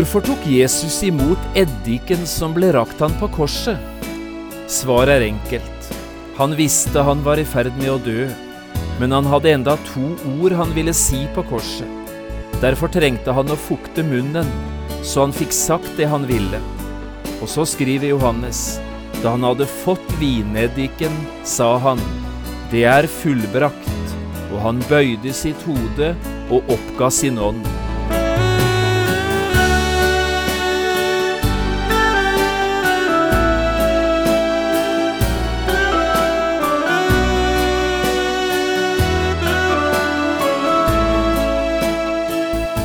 Hvorfor tok Jesus imot eddiken som ble rakt han på korset? Svaret er enkelt. Han visste han var i ferd med å dø, men han hadde enda to ord han ville si på korset. Derfor trengte han å fukte munnen, så han fikk sagt det han ville. Og så skriver Johannes, da han hadde fått vineddiken, sa han, det er fullbrakt, og han bøyde sitt hode og oppga sin ånd.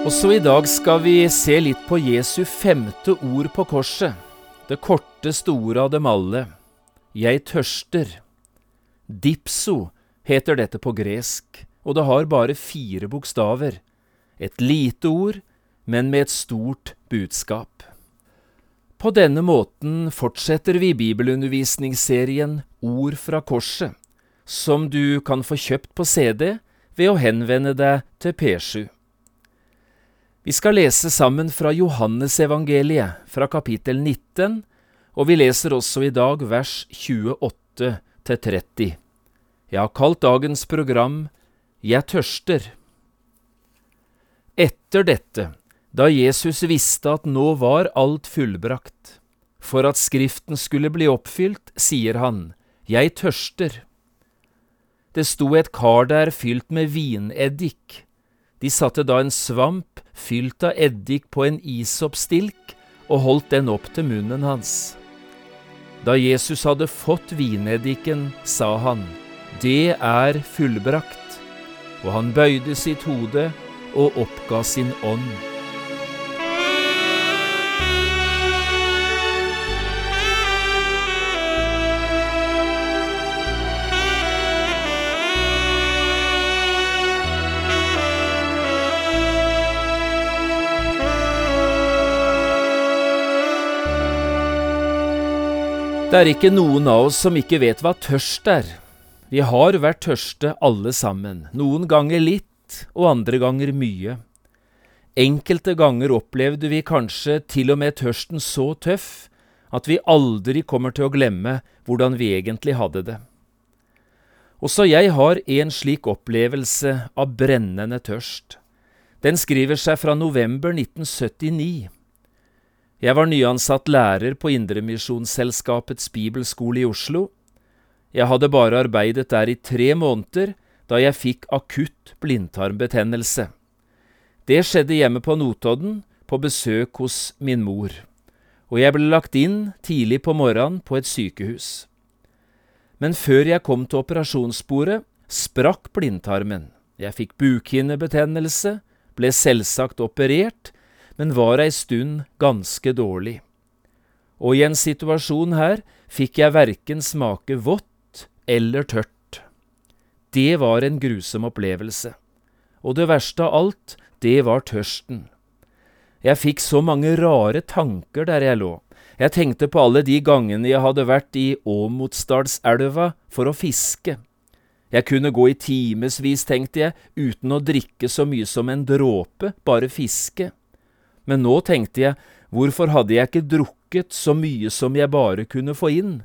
Også i dag skal vi se litt på Jesu femte ord på korset, det korteste ordet av dem alle. Jeg tørster. Dipso heter dette på gresk, og det har bare fire bokstaver. Et lite ord, men med et stort budskap. På denne måten fortsetter vi bibelundervisningsserien Ord fra korset, som du kan få kjøpt på CD ved å henvende deg til P7. Vi skal lese sammen fra Johannesevangeliet, fra kapittel 19, og vi leser også i dag vers 28 til 30. Jeg har kalt dagens program Jeg tørster. Etter dette, da Jesus visste at nå var alt fullbrakt, for at Skriften skulle bli oppfylt, sier han, Jeg tørster. Det sto et kar der fylt med vineddik. De satte da en svamp fylt av eddik på en isoppstilk og holdt den opp til munnen hans. Da Jesus hadde fått vineddiken, sa han, Det er fullbrakt, og han bøyde sitt hode og oppga sin ånd. Det er ikke noen av oss som ikke vet hva tørst er. Vi har vært tørste alle sammen, noen ganger litt og andre ganger mye. Enkelte ganger opplevde vi kanskje til og med tørsten så tøff at vi aldri kommer til å glemme hvordan vi egentlig hadde det. Også jeg har en slik opplevelse av brennende tørst. Den skriver seg fra november 1979. Jeg var nyansatt lærer på Indremisjonsselskapets bibelskole i Oslo. Jeg hadde bare arbeidet der i tre måneder da jeg fikk akutt blindtarmbetennelse. Det skjedde hjemme på Notodden, på besøk hos min mor, og jeg ble lagt inn tidlig på morgenen på et sykehus. Men før jeg kom til operasjonsbordet, sprakk blindtarmen. Jeg fikk bukhinnebetennelse, ble selvsagt operert, men var ei stund ganske dårlig. Og i en situasjon her fikk jeg verken smake vått eller tørt. Det var en grusom opplevelse. Og det verste av alt, det var tørsten. Jeg fikk så mange rare tanker der jeg lå. Jeg tenkte på alle de gangene jeg hadde vært i Åmotsdalselva for å fiske. Jeg kunne gå i timevis, tenkte jeg, uten å drikke så mye som en dråpe, bare fiske. Men nå tenkte jeg, hvorfor hadde jeg ikke drukket så mye som jeg bare kunne få inn?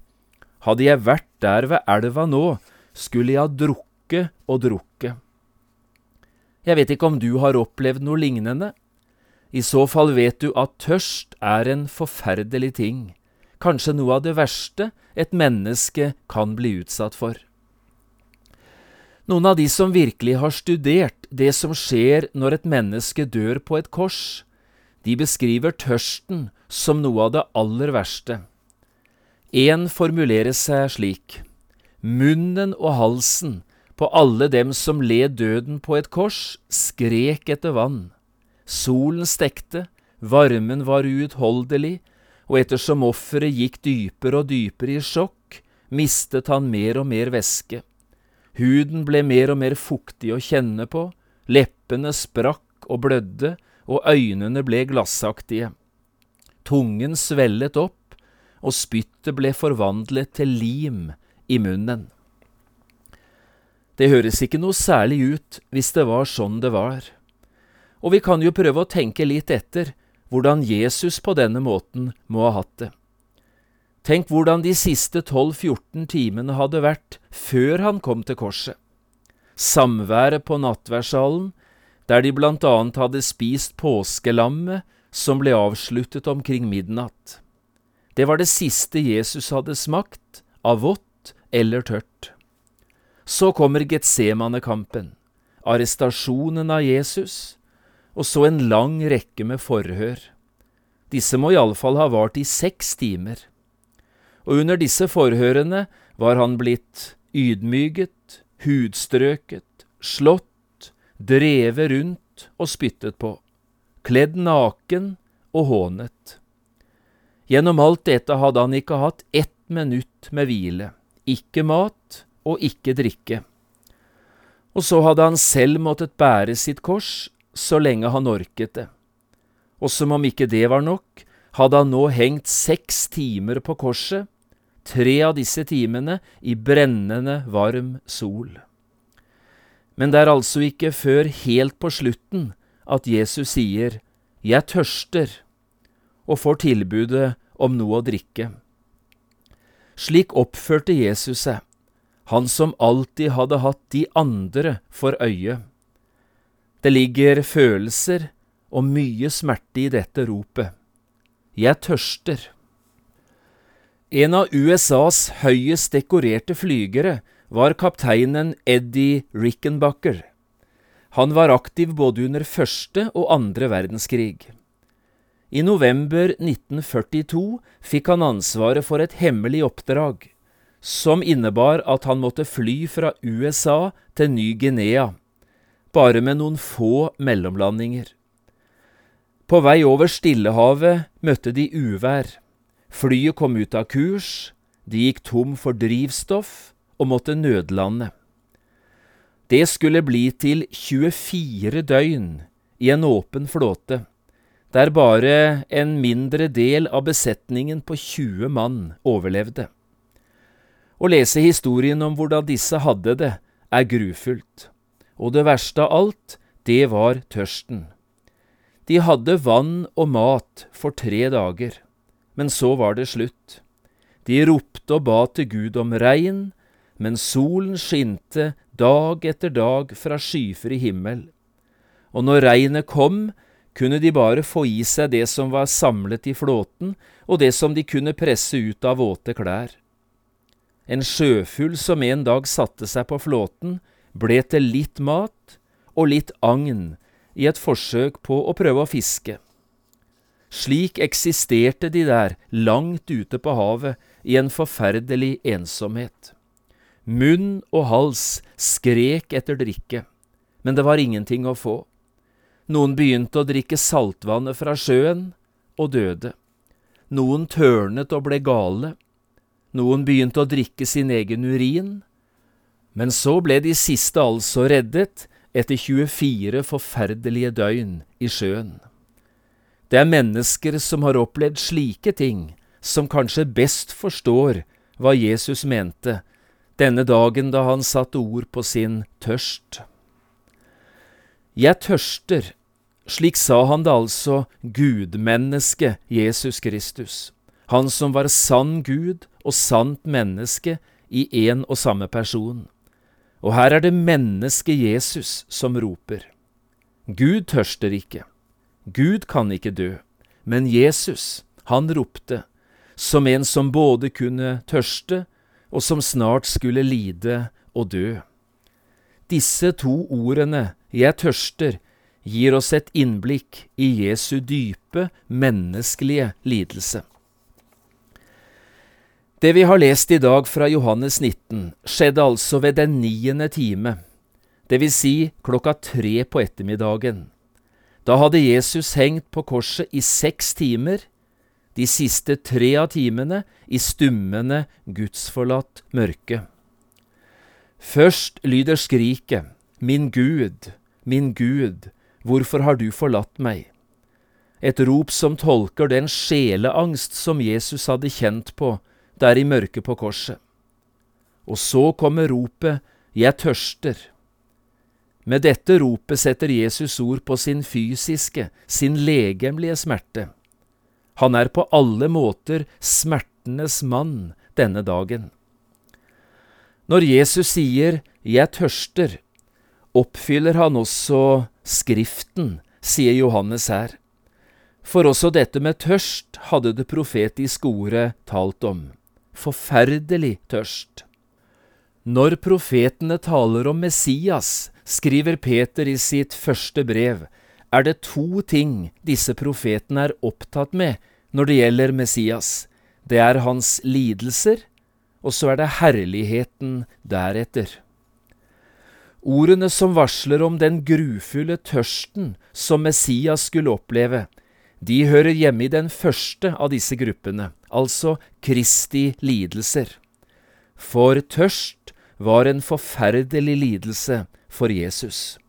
Hadde jeg vært der ved elva nå, skulle jeg ha drukket og drukket. Jeg vet ikke om du har opplevd noe lignende. I så fall vet du at tørst er en forferdelig ting, kanskje noe av det verste et menneske kan bli utsatt for. Noen av de som virkelig har studert det som skjer når et menneske dør på et kors, de beskriver tørsten som noe av det aller verste. En formulerer seg slik. Munnen og halsen på alle dem som led døden på et kors, skrek etter vann. Solen stekte, varmen var uutholdelig, og ettersom offeret gikk dypere og dypere i sjokk, mistet han mer og mer væske. Huden ble mer og mer fuktig å kjenne på, leppene sprakk og blødde, og øynene ble glassaktige. Tungen svellet opp, og spyttet ble forvandlet til lim i munnen. Det høres ikke noe særlig ut hvis det var sånn det var. Og vi kan jo prøve å tenke litt etter hvordan Jesus på denne måten må ha hatt det. Tenk hvordan de siste 12–14 timene hadde vært før han kom til korset. Samværet på nattværsalen, der de blant annet hadde spist påskelammet som ble avsluttet omkring midnatt. Det var det siste Jesus hadde smakt, av vått eller tørt. Så kommer Getsemane-kampen, arrestasjonen av Jesus, og så en lang rekke med forhør. Disse må iallfall ha vart i seks timer. Og under disse forhørene var han blitt ydmyget, hudstrøket, slått, drevet rundt og spyttet på, kledd naken og hånet. Gjennom alt dette hadde han ikke hatt ett minutt med hvile, ikke mat, og ikke drikke. Og så hadde han selv måttet bære sitt kors så lenge han orket det. Og som om ikke det var nok, hadde han nå hengt seks timer på korset, tre av disse timene i brennende varm sol. Men det er altså ikke før helt på slutten at Jesus sier Jeg tørster, og får tilbudet om noe å drikke. Slik oppførte Jesus seg han som alltid hadde hatt de andre for øye. Det ligger følelser og mye smerte i dette ropet. Jeg tørster. En av USAs høyest dekorerte flygere var kapteinen Eddie Rickenbacker. Han var aktiv både under første og andre verdenskrig. I november 1942 fikk han ansvaret for et hemmelig oppdrag som innebar at han måtte fly fra USA til Ny-Guinea, bare med noen få mellomlandinger. På vei over Stillehavet møtte de uvær. Flyet kom ut av kurs, de gikk tom for drivstoff og måtte nødlande. Det skulle bli til 24 døgn i en åpen flåte, der bare en mindre del av besetningen på 20 mann overlevde. Å lese historien om hvordan disse hadde det, er grufullt, og det verste av alt, det var tørsten. De hadde vann og mat for tre dager, men så var det slutt. De ropte og ba til Gud om regn, men solen skinte dag etter dag fra skyfri himmel. Og når regnet kom, kunne de bare få i seg det som var samlet i flåten, og det som de kunne presse ut av våte klær. En sjøfugl som en dag satte seg på flåten, ble til litt mat og litt agn i et forsøk på å prøve å fiske. Slik eksisterte de der langt ute på havet i en forferdelig ensomhet. Munn og hals skrek etter drikke, men det var ingenting å få. Noen begynte å drikke saltvannet fra sjøen, og døde. Noen tørnet og ble gale. Noen begynte å drikke sin egen urin, men så ble de siste altså reddet etter 24 forferdelige døgn i sjøen. Det er mennesker som har opplevd slike ting, som kanskje best forstår hva Jesus mente denne dagen da han satte ord på sin tørst. Jeg tørster, slik sa han det altså gudmennesket Jesus Kristus han som var sann Gud og sant menneske i én og samme person. Og her er det mennesket Jesus som roper. Gud tørster ikke. Gud kan ikke dø. Men Jesus, han ropte, som en som både kunne tørste, og som snart skulle lide og dø. Disse to ordene, jeg tørster, gir oss et innblikk i Jesu dype, menneskelige lidelse. Det vi har lest i dag fra Johannes 19, skjedde altså ved den niende time, det vil si klokka tre på ettermiddagen. Da hadde Jesus hengt på korset i seks timer, de siste tre av timene i stummende, gudsforlatt mørke. Først lyder skriket, Min Gud, min Gud, hvorfor har du forlatt meg? Et rop som tolker den sjeleangst som Jesus hadde kjent på der i mørket på korset. Og så kommer ropet Jeg tørster. Med dette ropet setter Jesus ord på sin fysiske, sin legemlige smerte. Han er på alle måter smertenes mann denne dagen. Når Jesus sier Jeg tørster, oppfyller han også Skriften, sier Johannes her. For også dette med tørst hadde det profetiske ordet talt om forferdelig tørst. Når profetene taler om Messias, skriver Peter i sitt første brev, er det to ting disse profetene er opptatt med når det gjelder Messias. Det er hans lidelser, og så er det herligheten deretter. Ordene som varsler om den grufulle tørsten som Messias skulle oppleve, de hører hjemme i den første av disse gruppene, altså Kristi lidelser. For tørst var en forferdelig lidelse for Jesus.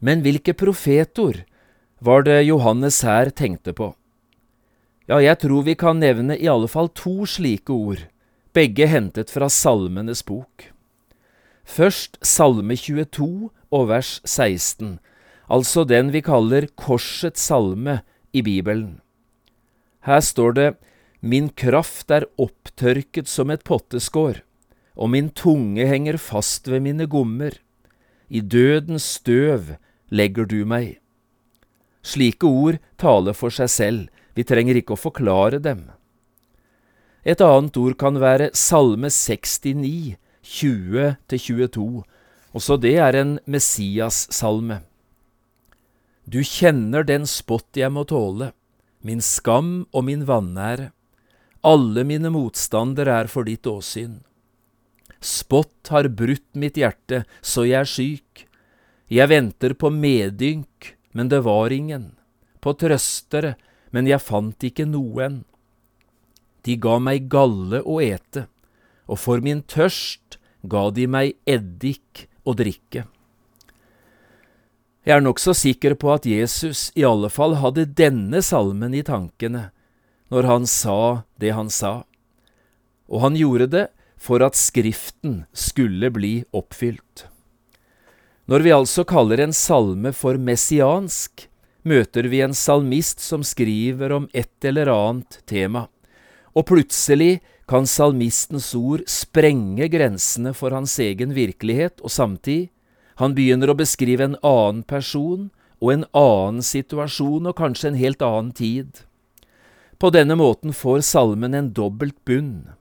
Men hvilke profetord var det Johannes her tenkte på? Ja, jeg tror vi kan nevne i alle fall to slike ord, begge hentet fra Salmenes bok. Først Salme 22 og vers 16, altså den vi kaller Korsets salme i Bibelen. Her står det Min kraft er opptørket som et potteskår, og min tunge henger fast ved mine gommer. I dødens støv legger du meg. Slike ord taler for seg selv, vi trenger ikke å forklare dem. Et annet ord kan være Salme 69, 20–22, også det er en Messias-salme. Du kjenner den spott jeg må tåle min skam og min vanære. Alle mine motstandere er for ditt åsyn. Spott har brutt mitt hjerte så jeg er syk. Jeg venter på medynk, men det var ingen. På trøstere, men jeg fant ikke noen. De ga meg galle å ete, og for min tørst ga de meg eddik å drikke. Jeg er nokså sikker på at Jesus i alle fall hadde denne salmen i tankene når han sa det han sa, og han gjorde det for at Skriften skulle bli oppfylt. Når vi altså kaller en salme for messiansk, møter vi en salmist som skriver om et eller annet tema, og plutselig kan salmistens ord sprenge grensene for hans egen virkelighet og samtid, han begynner å beskrive en annen person og en annen situasjon og kanskje en helt annen tid. På denne måten får salmen en dobbelt bunn.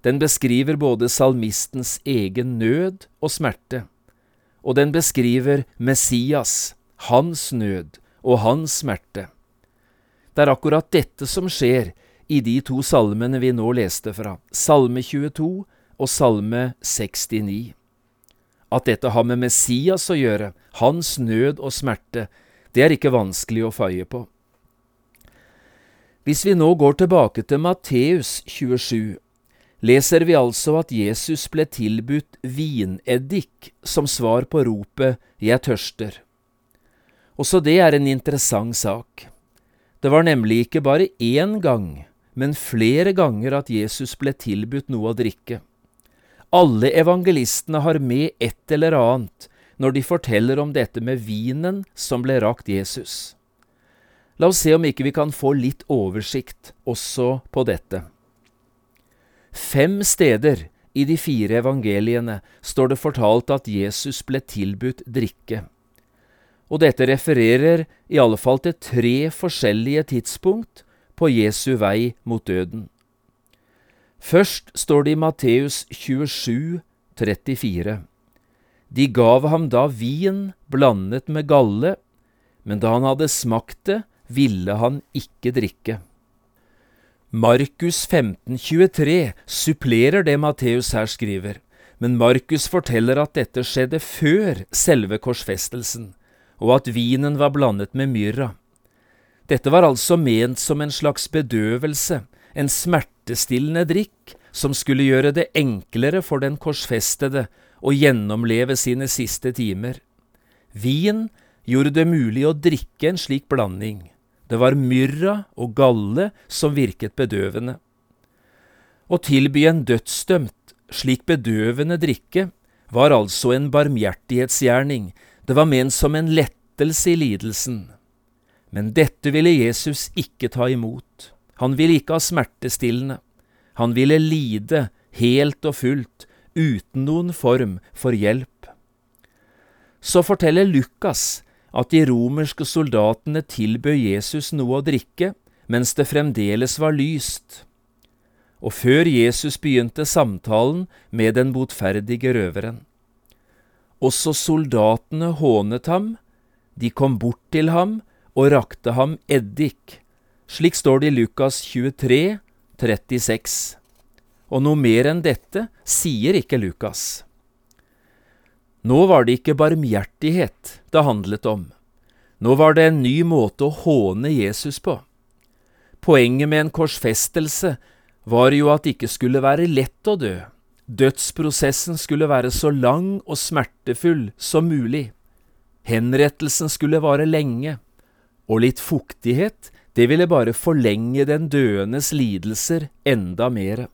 Den beskriver både salmistens egen nød og smerte, og den beskriver Messias, hans nød og hans smerte. Det er akkurat dette som skjer i de to salmene vi nå leste fra, Salme 22 og Salme 69. At dette har med Messias å gjøre, hans nød og smerte, det er ikke vanskelig å feie på. Hvis vi nå går tilbake til Matteus 27, leser vi altså at Jesus ble tilbudt vineddik som svar på ropet Jeg tørster. Også det er en interessant sak. Det var nemlig ikke bare én gang, men flere ganger at Jesus ble tilbudt noe å drikke. Alle evangelistene har med et eller annet når de forteller om dette med vinen som ble rakt Jesus. La oss se om ikke vi kan få litt oversikt også på dette. Fem steder i de fire evangeliene står det fortalt at Jesus ble tilbudt drikke. Og dette refererer i alle fall til tre forskjellige tidspunkt på Jesu vei mot døden. Først står det i Matteus 27, 34. De gav ham da vin blandet med galle, men da han hadde smakt det, ville han ikke drikke. Markus 1523 supplerer det Matteus her skriver, men Markus forteller at dette skjedde før selve korsfestelsen, og at vinen var blandet med myrra. Dette var altså ment som en slags bedøvelse, en smertestillende drikk som skulle gjøre det enklere for den korsfestede å gjennomleve sine siste timer. Vin gjorde det mulig å drikke en slik blanding. Det var myrra og galle som virket bedøvende. Å tilby en dødsdømt slik bedøvende drikke var altså en barmhjertighetsgjerning, det var ment som en lettelse i lidelsen. Men dette ville Jesus ikke ta imot. Han ville ikke ha smertestillende. Han ville lide helt og fullt, uten noen form for hjelp. Så forteller Lukas at de romerske soldatene tilbød Jesus noe å drikke mens det fremdeles var lyst, og før Jesus begynte samtalen med den botferdige røveren. Også soldatene hånet ham, de kom bort til ham og rakte ham eddik. Slik står det i Lukas 23, 36. Og noe mer enn dette sier ikke Lukas. Nå var det ikke barmhjertighet det handlet om. Nå var det en ny måte å håne Jesus på. Poenget med en korsfestelse var jo at det ikke skulle være lett å dø. Dødsprosessen skulle være så lang og smertefull som mulig. Henrettelsen skulle vare lenge, og litt fuktighet, det ville bare forlenge den døendes lidelser enda mere.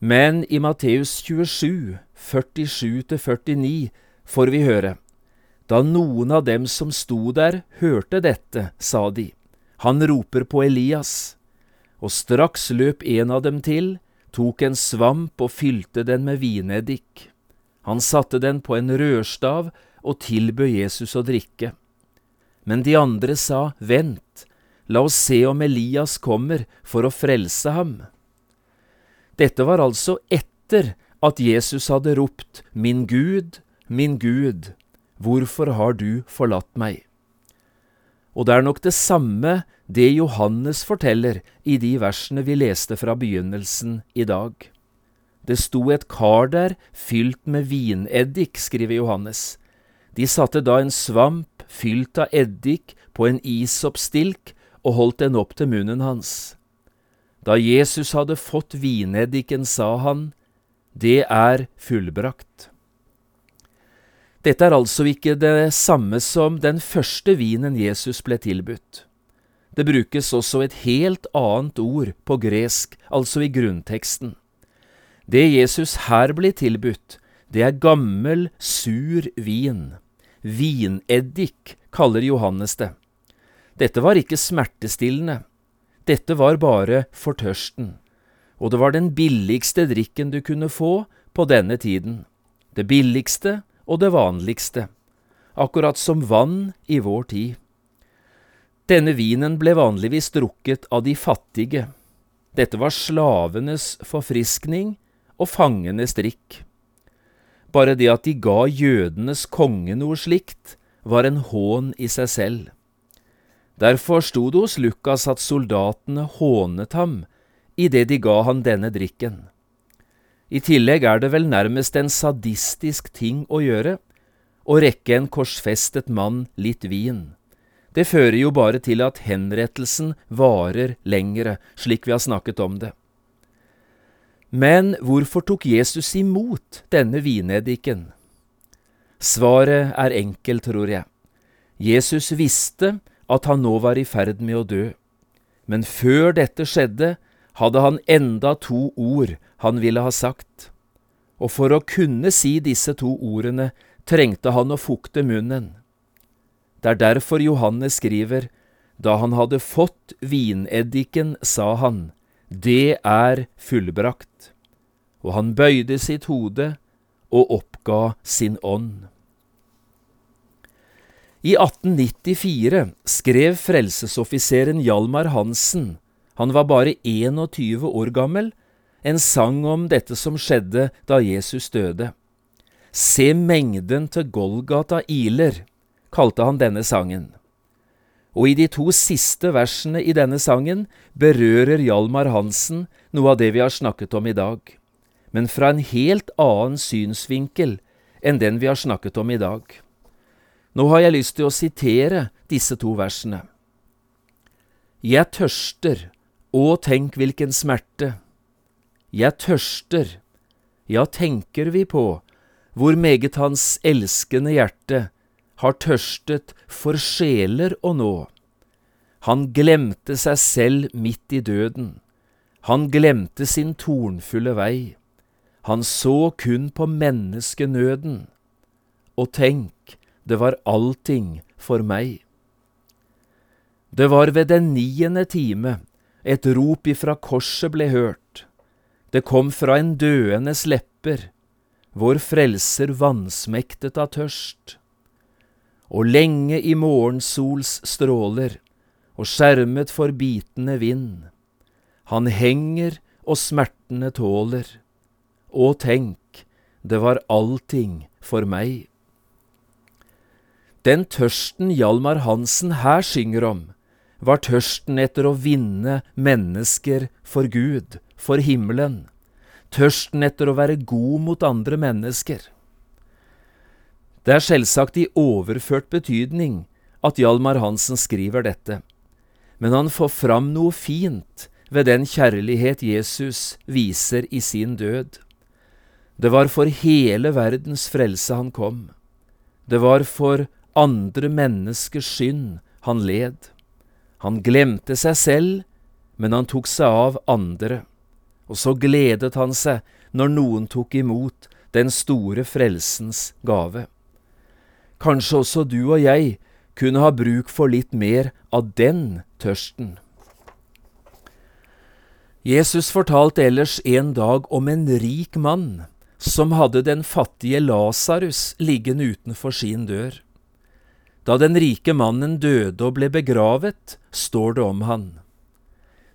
Men i Matteus 27, 47–49 får vi høre, da noen av dem som sto der, hørte dette, sa de, han roper på Elias. Og straks løp en av dem til, tok en svamp og fylte den med vineddik. Han satte den på en rørstav og tilbød Jesus å drikke. Men de andre sa, Vent, la oss se om Elias kommer for å frelse ham. Dette var altså etter at Jesus hadde ropt Min Gud, min Gud, hvorfor har du forlatt meg? Og det er nok det samme det Johannes forteller i de versene vi leste fra begynnelsen i dag. Det sto et kar der fylt med vineddik, skriver Johannes. De satte da en svamp fylt av eddik på en isoppstilk og holdt den opp til munnen hans. Da Jesus hadde fått vineddiken, sa han, Det er fullbrakt. Dette er altså ikke det samme som den første vinen Jesus ble tilbudt. Det brukes også et helt annet ord på gresk, altså i grunnteksten. Det Jesus her blir tilbudt, det er gammel, sur vin. Vineddik kaller Johannes det. Dette var ikke smertestillende, dette var bare for tørsten, og det var den billigste drikken du kunne få på denne tiden, det billigste og det vanligste, akkurat som vann i vår tid. Denne vinen ble vanligvis drukket av de fattige. Dette var slavenes forfriskning og fangenes drikk. Bare det at de ga jødenes konge noe slikt, var en hån i seg selv. Derfor sto det hos Lukas at soldatene hånet ham idet de ga han denne drikken. I tillegg er det vel nærmest en sadistisk ting å gjøre å rekke en korsfestet mann litt vin. Det fører jo bare til at henrettelsen varer lengre, slik vi har snakket om det. Men hvorfor tok Jesus imot denne vineddiken? Svaret er enkelt, tror jeg. Jesus visste at han nå var i ferd med å dø. Men før dette skjedde, hadde han enda to ord han ville ha sagt, og for å kunne si disse to ordene trengte han å fukte munnen. Det er derfor Johannes skriver, da han hadde fått vineddiken, sa han, det er fullbrakt, og han bøyde sitt hode og oppga sin ånd. I 1894 skrev frelsesoffiseren Hjalmar Hansen, han var bare 21 år gammel, en sang om dette som skjedde da Jesus døde. Se mengden til Golgata iler, kalte han denne sangen. Og i de to siste versene i denne sangen berører Hjalmar Hansen noe av det vi har snakket om i dag, men fra en helt annen synsvinkel enn den vi har snakket om i dag. Nå har jeg lyst til å sitere disse to versene. Jeg tørster, å tenk hvilken smerte. Jeg tørster, ja, tenker vi på hvor meget hans elskende hjerte har tørstet for sjeler å nå. Han glemte seg selv midt i døden. Han glemte sin tornfulle vei. Han så kun på menneskenøden. Og tenk, det var allting for meg. Det var ved den niende time et rop ifra korset ble hørt. Det kom fra en døendes lepper, vår frelser vansmektet av tørst. Og lenge i morgensols stråler, og skjermet for bitende vind. Han henger og smertene tåler. Å tenk, det var allting for meg. Den tørsten Hjalmar Hansen her synger om, var tørsten etter å vinne mennesker for Gud, for himmelen, tørsten etter å være god mot andre mennesker. Det er selvsagt i overført betydning at Hjalmar Hansen skriver dette, men han får fram noe fint ved den kjærlighet Jesus viser i sin død. Det var for hele verdens frelse han kom. Det var for andre menneskers synd han led. Han glemte seg selv, men han tok seg av andre, og så gledet han seg når noen tok imot den store frelsens gave. Kanskje også du og jeg kunne ha bruk for litt mer av den tørsten. Jesus fortalte ellers en dag om en rik mann som hadde den fattige Lasarus liggende utenfor sin dør. Da den rike mannen døde og ble begravet, står det om han.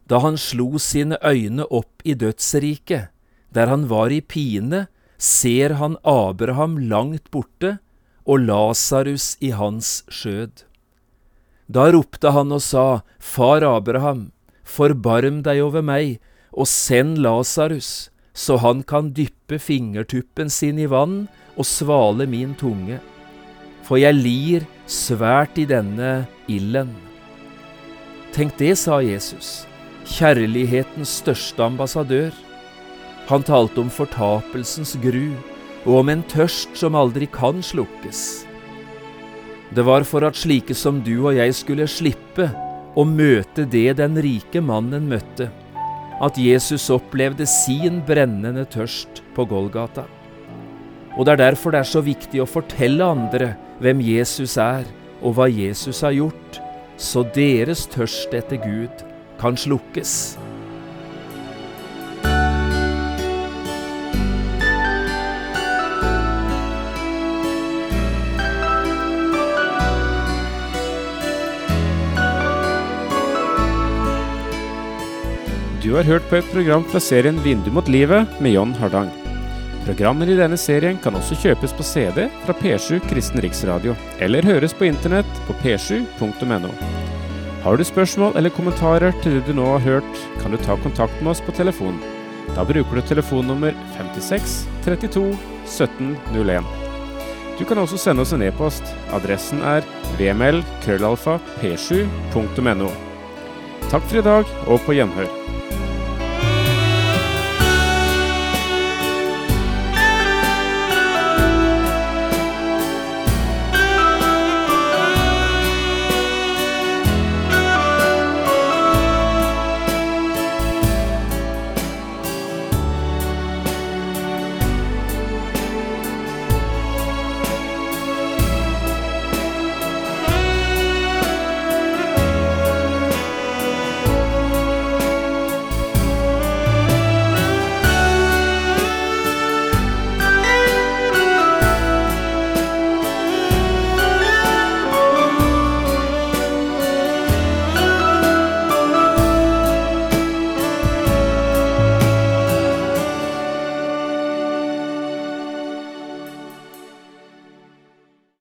Da han slo sine øyne opp i dødsriket, der han var i pine, ser han Abraham langt borte og Lasarus i hans skjød. Da ropte han og sa, Far Abraham, forbarm deg over meg, og send Lasarus, så han kan dyppe fingertuppen sin i vann og svale min tunge for jeg lir svært i denne ilden. Tenk det, sa Jesus, kjærlighetens største ambassadør. Han talte om fortapelsens gru og om en tørst som aldri kan slukkes. Det var for at slike som du og jeg skulle slippe å møte det den rike mannen møtte, at Jesus opplevde sin brennende tørst på Golgata. Og det er derfor det er så viktig å fortelle andre hvem Jesus er, og hva Jesus har gjort, så deres tørst etter Gud kan slukkes. Du har hørt på et program fra serien Vindu mot livet med John Hardang. Programmer i denne serien kan også kjøpes på CD fra P7 Kristen Riksradio, eller høres på internett på p7.no. Har du spørsmål eller kommentarer til det du nå har hørt, kan du ta kontakt med oss på telefon. Da bruker du telefonnummer 56 32 17 01. Du kan også sende oss en e-post. Adressen er vml.krøllalfa.p7.no. Takk for i dag, og på gjenhør.